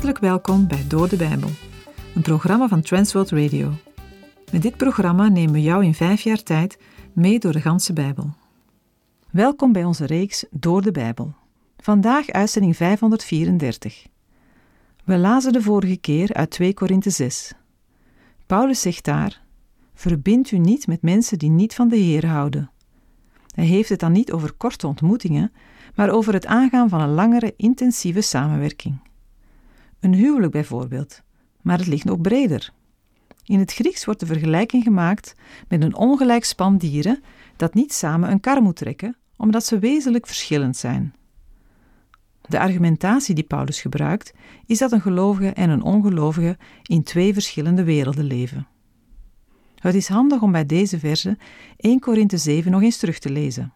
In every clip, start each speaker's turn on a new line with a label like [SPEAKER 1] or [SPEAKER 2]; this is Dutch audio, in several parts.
[SPEAKER 1] Hartelijk welkom bij Door de Bijbel, een programma van Transworld Radio. Met dit programma nemen we jou in vijf jaar tijd mee door de ganse Bijbel. Welkom bij onze reeks Door de Bijbel. Vandaag uitzending 534. We lazen de vorige keer uit 2 Korinthe 6. Paulus zegt daar: Verbind u niet met mensen die niet van de Heer houden. Hij heeft het dan niet over korte ontmoetingen, maar over het aangaan van een langere, intensieve samenwerking. Een huwelijk bijvoorbeeld, maar het ligt nog breder. In het Grieks wordt de vergelijking gemaakt met een ongelijk span dieren dat niet samen een kar moet trekken, omdat ze wezenlijk verschillend zijn. De argumentatie die Paulus gebruikt is dat een gelovige en een ongelovige in twee verschillende werelden leven. Het is handig om bij deze verse 1 Korinthe 7 nog eens terug te lezen.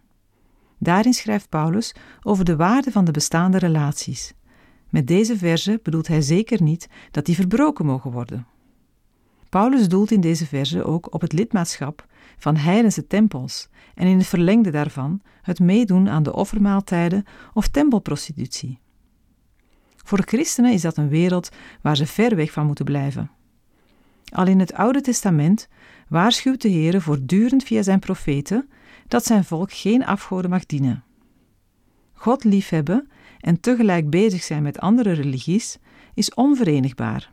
[SPEAKER 1] Daarin schrijft Paulus over de waarde van de bestaande relaties. Met deze verse bedoelt hij zeker niet dat die verbroken mogen worden. Paulus doelt in deze verse ook op het lidmaatschap van heidense tempels en in het verlengde daarvan het meedoen aan de offermaaltijden of tempelprostitutie. Voor christenen is dat een wereld waar ze ver weg van moeten blijven. Al in het Oude Testament waarschuwt de Heer voortdurend via zijn profeten dat zijn volk geen afgoden mag dienen. God liefhebben en tegelijk bezig zijn met andere religies is onverenigbaar.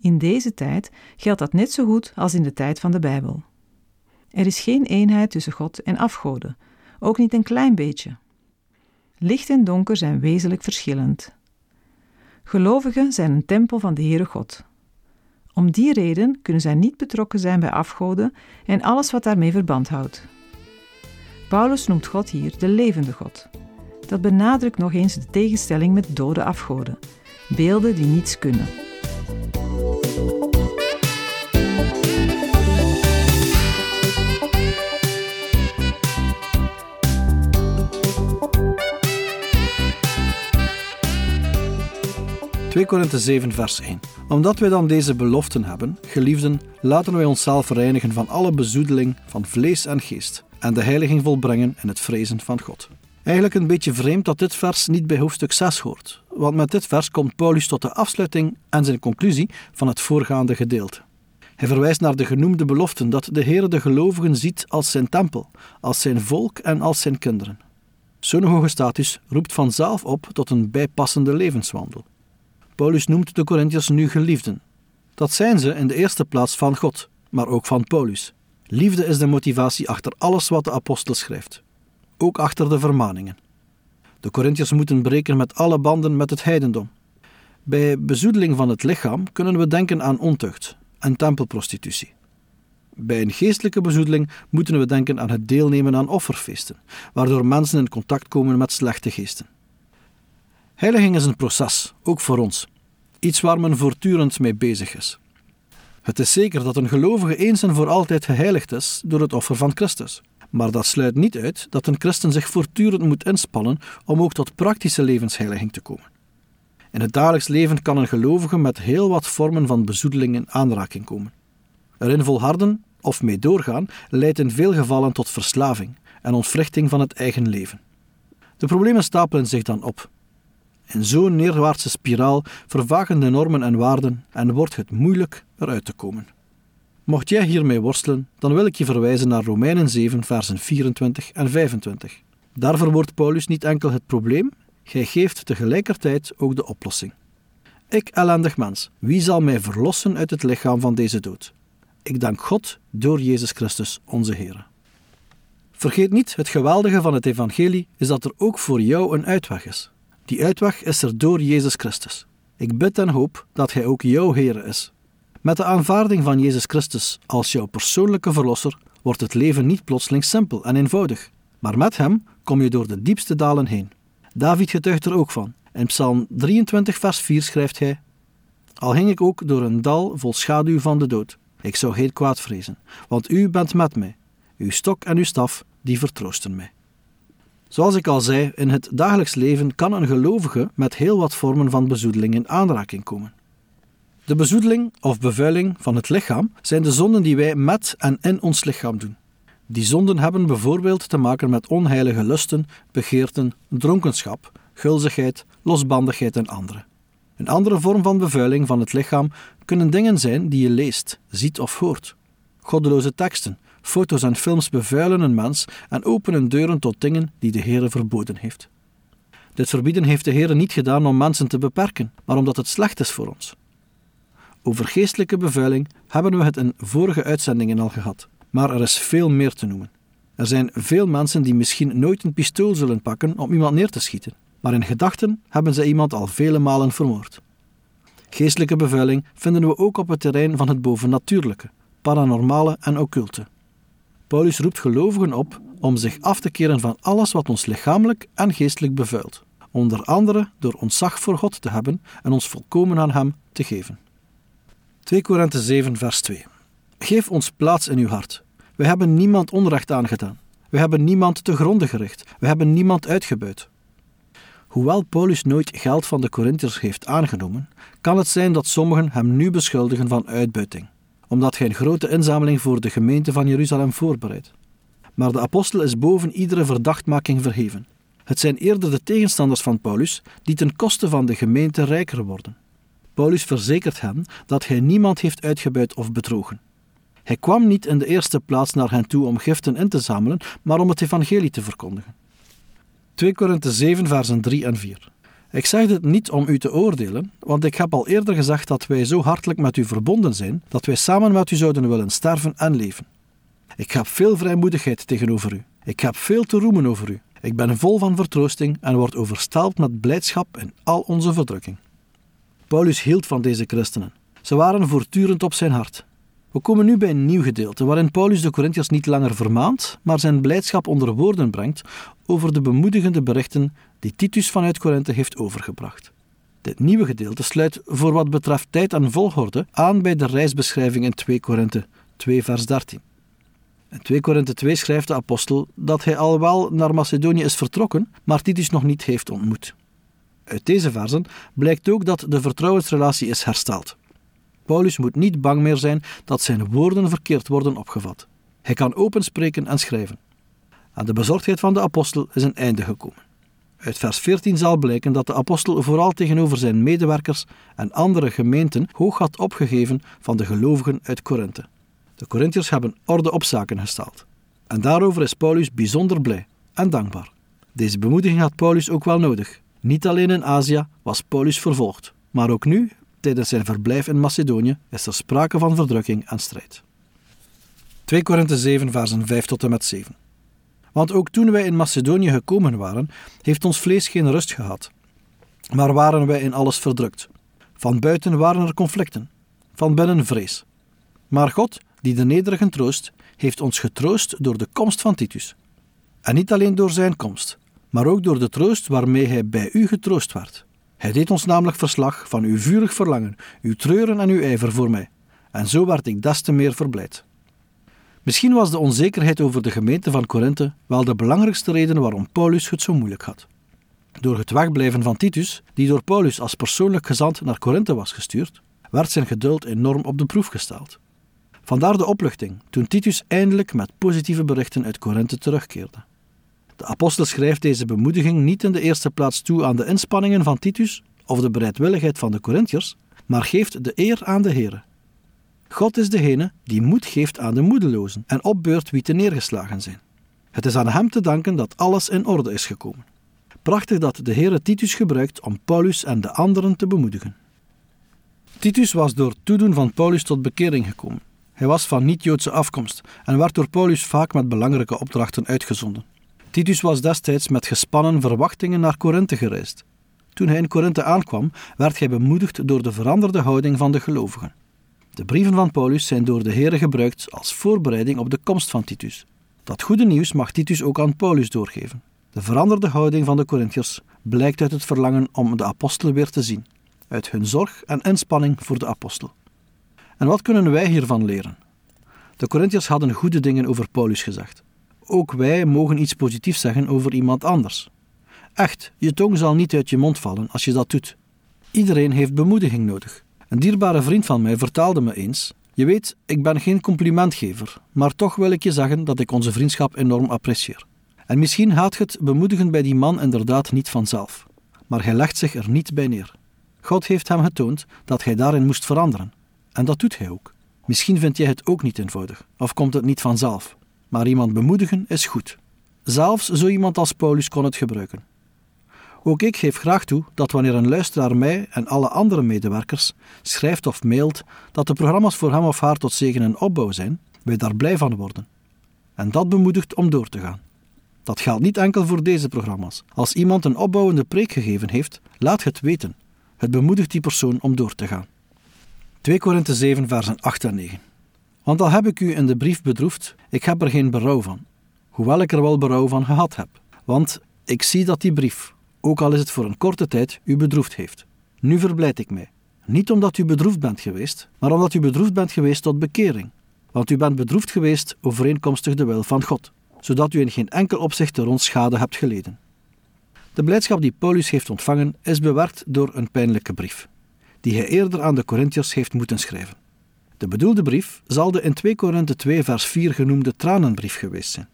[SPEAKER 1] In deze tijd geldt dat net zo goed als in de tijd van de Bijbel. Er is geen eenheid tussen God en afgoden, ook niet een klein beetje. Licht en donker zijn wezenlijk verschillend. Gelovigen zijn een tempel van de Heere God. Om die reden kunnen zij niet betrokken zijn bij afgoden en alles wat daarmee verband houdt. Paulus noemt God hier de levende God. Dat benadrukt nog eens de tegenstelling met dode afgoden, beelden die niets kunnen.
[SPEAKER 2] 2 Korinthe 7, vers 1. Omdat wij dan deze beloften hebben, geliefden, laten wij onszelf reinigen van alle bezoedeling van vlees en geest en de heiliging volbrengen in het vrezen van God. Eigenlijk een beetje vreemd dat dit vers niet bij hoofdstuk 6 hoort, want met dit vers komt Paulus tot de afsluiting en zijn conclusie van het voorgaande gedeelte. Hij verwijst naar de genoemde beloften dat de Heer de gelovigen ziet als zijn tempel, als zijn volk en als zijn kinderen. Zo'n hoge status roept vanzelf op tot een bijpassende levenswandel. Paulus noemt de Corinthiërs nu geliefden. Dat zijn ze in de eerste plaats van God, maar ook van Paulus. Liefde is de motivatie achter alles wat de apostel schrijft, ook achter de vermaningen. De Corinthiërs moeten breken met alle banden met het heidendom. Bij bezoedeling van het lichaam kunnen we denken aan ontucht en tempelprostitutie. Bij een geestelijke bezoedeling moeten we denken aan het deelnemen aan offerfeesten, waardoor mensen in contact komen met slechte geesten. Heiliging is een proces, ook voor ons. Iets waar men voortdurend mee bezig is. Het is zeker dat een gelovige eens en voor altijd geheiligd is door het offer van Christus. Maar dat sluit niet uit dat een christen zich voortdurend moet inspannen om ook tot praktische levensheiliging te komen. In het dagelijks leven kan een gelovige met heel wat vormen van bezoedeling in aanraking komen. Erin volharden of mee doorgaan leidt in veel gevallen tot verslaving en ontwrichting van het eigen leven. De problemen stapelen zich dan op in zo'n neerwaartse spiraal vervagen de normen en waarden en wordt het moeilijk eruit te komen. Mocht jij hiermee worstelen, dan wil ik je verwijzen naar Romeinen 7, versen 24 en 25. Daar verwoordt Paulus niet enkel het probleem, gij geeft tegelijkertijd ook de oplossing. Ik, ellendig mens, wie zal mij verlossen uit het lichaam van deze dood? Ik dank God door Jezus Christus, onze Heer. Vergeet niet, het geweldige van het evangelie is dat er ook voor jou een uitweg is. Die uitweg is er door Jezus Christus. Ik bid en hoop dat Hij ook jouw Heer is. Met de aanvaarding van Jezus Christus als jouw persoonlijke verlosser wordt het leven niet plotseling simpel en eenvoudig, maar met Hem kom je door de diepste dalen heen. David getuigt er ook van. In Psalm 23, vers 4 schrijft hij: Al ging ik ook door een dal vol schaduw van de dood, ik zou geen kwaad vrezen, want U bent met mij. Uw stok en uw staf, die vertroosten mij. Zoals ik al zei, in het dagelijks leven kan een gelovige met heel wat vormen van bezoedeling in aanraking komen. De bezoedeling of bevuiling van het lichaam zijn de zonden die wij met en in ons lichaam doen. Die zonden hebben bijvoorbeeld te maken met onheilige lusten, begeerten, dronkenschap, gulzigheid, losbandigheid en andere. Een andere vorm van bevuiling van het lichaam kunnen dingen zijn die je leest, ziet of hoort. Goddeloze teksten, foto's en films bevuilen een mens en openen deuren tot dingen die de Heere verboden heeft. Dit verbieden heeft de Heere niet gedaan om mensen te beperken, maar omdat het slecht is voor ons. Over geestelijke bevuiling hebben we het in vorige uitzendingen al gehad, maar er is veel meer te noemen. Er zijn veel mensen die misschien nooit een pistool zullen pakken om iemand neer te schieten, maar in gedachten hebben ze iemand al vele malen vermoord. Geestelijke bevuiling vinden we ook op het terrein van het bovennatuurlijke, paranormale en occulte. Paulus roept gelovigen op om zich af te keren van alles wat ons lichamelijk en geestelijk bevuilt, onder andere door ontzag voor God te hebben en ons volkomen aan Hem te geven. 2 Korinthe 7, vers 2. Geef ons plaats in uw hart. We hebben niemand onrecht aangedaan. We hebben niemand te gronde gericht. We hebben niemand uitgebuit. Hoewel Paulus nooit geld van de Corinthiërs heeft aangenomen, kan het zijn dat sommigen hem nu beschuldigen van uitbuiting, omdat hij een grote inzameling voor de gemeente van Jeruzalem voorbereidt. Maar de apostel is boven iedere verdachtmaking verheven. Het zijn eerder de tegenstanders van Paulus die ten koste van de gemeente rijker worden. Paulus verzekert hen dat hij niemand heeft uitgebuit of bedrogen. Hij kwam niet in de eerste plaats naar hen toe om giften in te zamelen, maar om het evangelie te verkondigen. 2 Korinthe 7, versen 3 en 4. Ik zeg dit niet om u te oordelen, want ik heb al eerder gezegd dat wij zo hartelijk met u verbonden zijn, dat wij samen met u zouden willen sterven en leven. Ik heb veel vrijmoedigheid tegenover u. Ik heb veel te roemen over u. Ik ben vol van vertroosting en word overstelpt met blijdschap in al onze verdrukking. Paulus hield van deze christenen. Ze waren voortdurend op zijn hart. We komen nu bij een nieuw gedeelte waarin Paulus de Corinthiërs niet langer vermaant, maar zijn blijdschap onder woorden brengt over de bemoedigende berichten die Titus vanuit Korinthe heeft overgebracht. Dit nieuwe gedeelte sluit voor wat betreft tijd en volgorde aan bij de reisbeschrijving in 2 Korinthe 2 vers 13. In 2 Korinthe 2 schrijft de apostel dat hij al wel naar Macedonië is vertrokken, maar Titus nog niet heeft ontmoet. Uit deze versen blijkt ook dat de vertrouwensrelatie is hersteld. Paulus moet niet bang meer zijn dat zijn woorden verkeerd worden opgevat. Hij kan open spreken en schrijven. Aan de bezorgdheid van de apostel is een einde gekomen. Uit vers 14 zal blijken dat de apostel vooral tegenover zijn medewerkers en andere gemeenten hoog had opgegeven van de gelovigen uit Korinthe. De Corinthiërs hebben orde op zaken gesteld. En daarover is Paulus bijzonder blij en dankbaar. Deze bemoediging had Paulus ook wel nodig. Niet alleen in Azië was Paulus vervolgd, maar ook nu, tijdens zijn verblijf in Macedonië, is er sprake van verdrukking en strijd. 2 Korinthe 7, versen 5 tot en met 7. Want ook toen wij in Macedonië gekomen waren, heeft ons vlees geen rust gehad. Maar waren wij in alles verdrukt. Van buiten waren er conflicten, van binnen vrees. Maar God, die de nederigen troost, heeft ons getroost door de komst van Titus. En niet alleen door zijn komst, maar ook door de troost waarmee hij bij u getroost werd. Hij deed ons namelijk verslag van uw vurig verlangen, uw treuren en uw ijver voor mij. En zo werd ik des te meer verblijd. Misschien was de onzekerheid over de gemeente van Korinthe wel de belangrijkste reden waarom Paulus het zo moeilijk had. Door het wegblijven van Titus, die door Paulus als persoonlijk gezant naar Korinthe was gestuurd, werd zijn geduld enorm op de proef gesteld. Vandaar de opluchting toen Titus eindelijk met positieve berichten uit Korinthe terugkeerde. De apostel schrijft deze bemoediging niet in de eerste plaats toe aan de inspanningen van Titus of de bereidwilligheid van de Corinthiërs, maar geeft de eer aan de Heer. God is degene die moed geeft aan de moedelozen en opbeurt wie te neergeslagen zijn. Het is aan hem te danken dat alles in orde is gekomen. Prachtig dat de Heere Titus gebruikt om Paulus en de anderen te bemoedigen. Titus was door toedoen van Paulus tot bekering gekomen. Hij was van niet-Joodse afkomst en werd door Paulus vaak met belangrijke opdrachten uitgezonden. Titus was destijds met gespannen verwachtingen naar Korinthe gereisd. Toen hij in Korinthe aankwam, werd hij bemoedigd door de veranderde houding van de gelovigen. De brieven van Paulus zijn door de Heer gebruikt als voorbereiding op de komst van Titus. Dat goede nieuws mag Titus ook aan Paulus doorgeven. De veranderde houding van de Corinthiërs blijkt uit het verlangen om de apostel weer te zien, uit hun zorg en inspanning voor de apostel. En wat kunnen wij hiervan leren? De Corinthiërs hadden goede dingen over Paulus gezegd. Ook wij mogen iets positiefs zeggen over iemand anders. Echt, je tong zal niet uit je mond vallen als je dat doet. Iedereen heeft bemoediging nodig. Een dierbare vriend van mij vertaalde me eens: Je weet, ik ben geen complimentgever, maar toch wil ik je zeggen dat ik onze vriendschap enorm apprecieer. En misschien gaat het bemoedigen bij die man inderdaad niet vanzelf, maar hij legt zich er niet bij neer. God heeft hem getoond dat hij daarin moest veranderen. En dat doet hij ook. Misschien vind jij het ook niet eenvoudig, of komt het niet vanzelf. Maar iemand bemoedigen is goed. Zelfs zo iemand als Paulus kon het gebruiken. Ook ik geef graag toe dat wanneer een luisteraar mij en alle andere medewerkers schrijft of mailt dat de programma's voor hem of haar tot zegen en opbouw zijn, wij daar blij van worden. En dat bemoedigt om door te gaan. Dat geldt niet enkel voor deze programma's. Als iemand een opbouwende preek gegeven heeft, laat het weten. Het bemoedigt die persoon om door te gaan. 2 Korinthe 7, versen 8 en 9. Want al heb ik u in de brief bedroefd, ik heb er geen berouw van. Hoewel ik er wel berouw van gehad heb. Want ik zie dat die brief, ook al is het voor een korte tijd, u bedroefd heeft. Nu verblijd ik mij. Niet omdat u bedroefd bent geweest, maar omdat u bedroefd bent geweest tot bekering. Want u bent bedroefd geweest overeenkomstig de wil van God, zodat u in geen enkel opzicht door ons schade hebt geleden. De blijdschap die Paulus heeft ontvangen is bewerkt door een pijnlijke brief, die hij eerder aan de Corinthiërs heeft moeten schrijven. De bedoelde brief zal de in 2 Korinthe 2 vers 4 genoemde tranenbrief geweest zijn.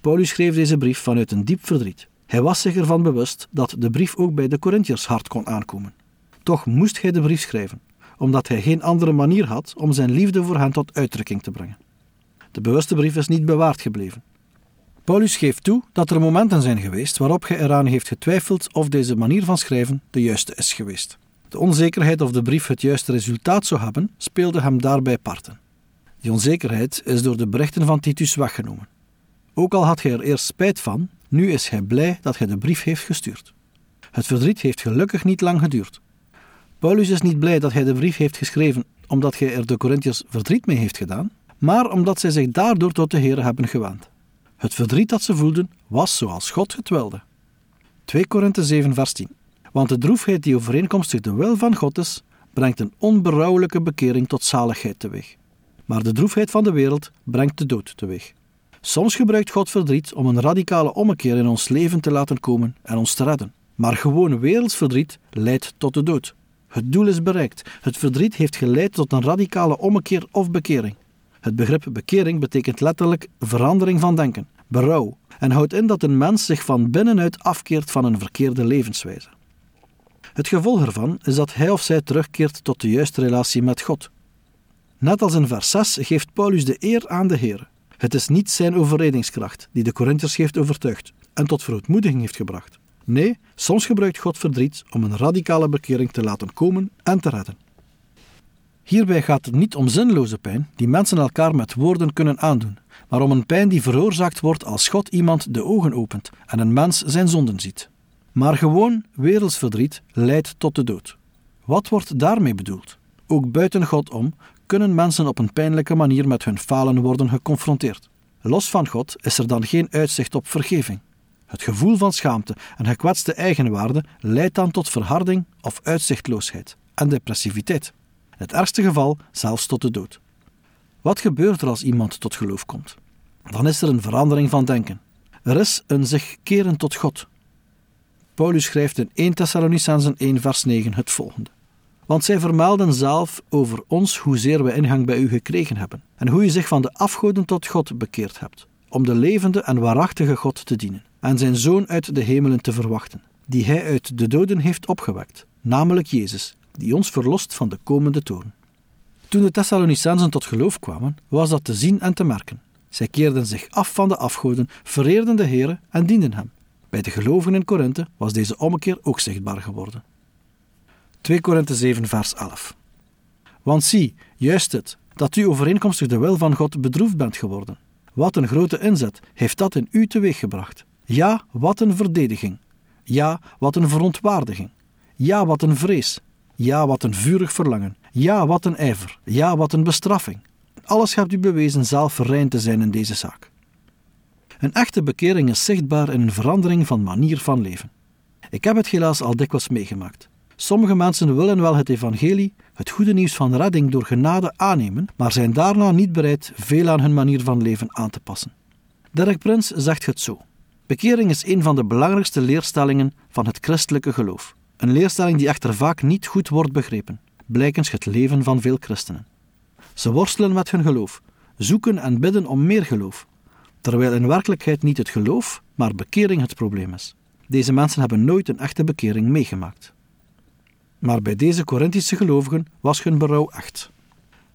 [SPEAKER 2] Paulus schreef deze brief vanuit een diep verdriet. Hij was zich ervan bewust dat de brief ook bij de Corinthiërs hard kon aankomen. Toch moest hij de brief schrijven, omdat hij geen andere manier had om zijn liefde voor hen tot uitdrukking te brengen. De bewuste brief is niet bewaard gebleven. Paulus geeft toe dat er momenten zijn geweest waarop hij eraan heeft getwijfeld of deze manier van schrijven de juiste is geweest. De onzekerheid of de brief het juiste resultaat zou hebben, speelde hem daarbij parten. Die onzekerheid is door de berichten van Titus weggenomen. Ook al had hij er eerst spijt van, nu is hij blij dat hij de brief heeft gestuurd. Het verdriet heeft gelukkig niet lang geduurd. Paulus is niet blij dat hij de brief heeft geschreven omdat hij er de Corinthiërs verdriet mee heeft gedaan, maar omdat zij zich daardoor tot de Heer hebben gewaand. Het verdriet dat ze voelden was zoals God het wilde. 2 Korinthe 7 vers 10 Want de droefheid die overeenkomstig de wil van God is, brengt een onberouwelijke bekering tot zaligheid teweeg. Maar de droefheid van de wereld brengt de dood teweeg. Soms gebruikt God verdriet om een radicale ommekeer in ons leven te laten komen en ons te redden. Maar gewoon werelds verdriet leidt tot de dood. Het doel is bereikt. Het verdriet heeft geleid tot een radicale ommekeer of bekering. Het begrip bekering betekent letterlijk verandering van denken, berouw, en houdt in dat een mens zich van binnenuit afkeert van een verkeerde levenswijze. Het gevolg ervan is dat hij of zij terugkeert tot de juiste relatie met God. Net als in vers 6 geeft Paulus de eer aan de Heer. Het is niet zijn overredingskracht die de Corinthiërs heeft overtuigd en tot verootmoediging heeft gebracht. Nee, soms gebruikt God verdriet om een radicale bekering te laten komen en te redden. Hierbij gaat het niet om zinloze pijn die mensen elkaar met woorden kunnen aandoen, maar om een pijn die veroorzaakt wordt als God iemand de ogen opent en een mens zijn zonden ziet. Maar gewoon werelds verdriet leidt tot de dood. Wat wordt daarmee bedoeld? Ook buiten God om kunnen mensen op een pijnlijke manier met hun falen worden geconfronteerd. Los van God is er dan geen uitzicht op vergeving. Het gevoel van schaamte en gekwetste eigenwaarde leidt dan tot verharding of uitzichtloosheid en depressiviteit. In het ergste geval zelfs tot de dood. Wat gebeurt er als iemand tot geloof komt? Dan is er een verandering van denken. Er is een zich keren tot God. Paulus schrijft in 1 Thessalonicenzen 1 vers 9 het volgende. Want zij vermelden zelf over ons hoezeer we ingang bij u gekregen hebben en hoe u zich van de afgoden tot God bekeerd hebt, om de levende en waarachtige God te dienen en zijn Zoon uit de hemelen te verwachten, die hij uit de doden heeft opgewekt, namelijk Jezus, die ons verlost van de komende toorn. Toen de Thessalonicensen tot geloof kwamen, was dat te zien en te merken. Zij keerden zich af van de afgoden, vereerden de Heere en dienden hem. Bij de gelovigen in Korinthe was deze ommekeer ook zichtbaar geworden. 2 Korinthe 7 vers 11 Want zie, juist het, dat u overeenkomstig de wil van God bedroefd bent geworden. Wat een grote inzet heeft dat in u teweeggebracht. Ja, wat een verdediging. Ja, wat een verontwaardiging. Ja, wat een vrees. Ja, wat een vurig verlangen. Ja, wat een ijver. Ja, wat een bestraffing. Alles hebt u bewezen zelf verrein te zijn in deze zaak. Een echte bekering is zichtbaar in een verandering van manier van leven. Ik heb het helaas al dikwijls meegemaakt. Sommige mensen willen wel het evangelie, het goede nieuws van redding door genade aannemen, maar zijn daarna niet bereid veel aan hun manier van leven aan te passen. Dirk Prins zegt het zo. Bekering is een van de belangrijkste leerstellingen van het christelijke geloof. Een leerstelling die echter vaak niet goed wordt begrepen, blijkens het leven van veel christenen. Ze worstelen met hun geloof, zoeken en bidden om meer geloof, terwijl in werkelijkheid niet het geloof, maar bekering het probleem is. Deze mensen hebben nooit een echte bekering meegemaakt. Maar bij deze Corinthische gelovigen was hun berouw echt.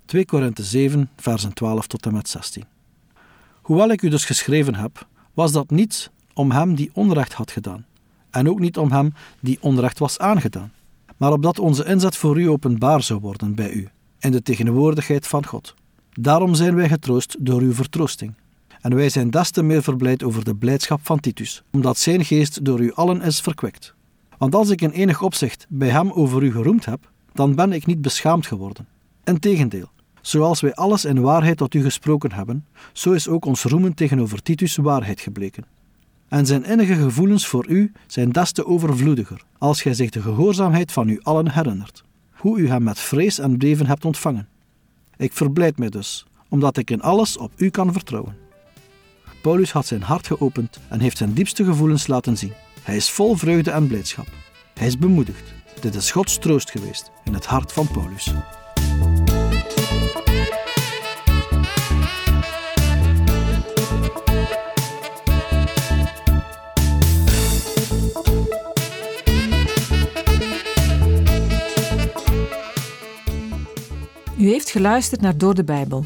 [SPEAKER 2] 2 Korinthe 7, versen 12 tot en met 16. Hoewel ik u dus geschreven heb, was dat niet om hem die onrecht had gedaan, en ook niet om hem die onrecht was aangedaan, maar opdat onze inzet voor u openbaar zou worden bij u, in de tegenwoordigheid van God. Daarom zijn wij getroost door uw vertroosting. En wij zijn des te meer verblijd over de blijdschap van Titus, omdat zijn geest door u allen is verkwikt. Want als ik in enig opzicht bij hem over u geroemd heb, dan ben ik niet beschaamd geworden. Integendeel, zoals wij alles in waarheid tot u gesproken hebben, zo is ook ons roemen tegenover Titus waarheid gebleken. En zijn innige gevoelens voor u zijn des te overvloediger, als gij zich de gehoorzaamheid van u allen herinnert, hoe u hem met vrees en beven hebt ontvangen. Ik verblijd mij dus, omdat ik in alles op u kan vertrouwen. Paulus had zijn hart geopend en heeft zijn diepste gevoelens laten zien. Hij is vol vreugde en blijdschap. Hij is bemoedigd. Dit is Gods troost geweest in het hart van Paulus.
[SPEAKER 1] U heeft geluisterd naar Door de Bijbel,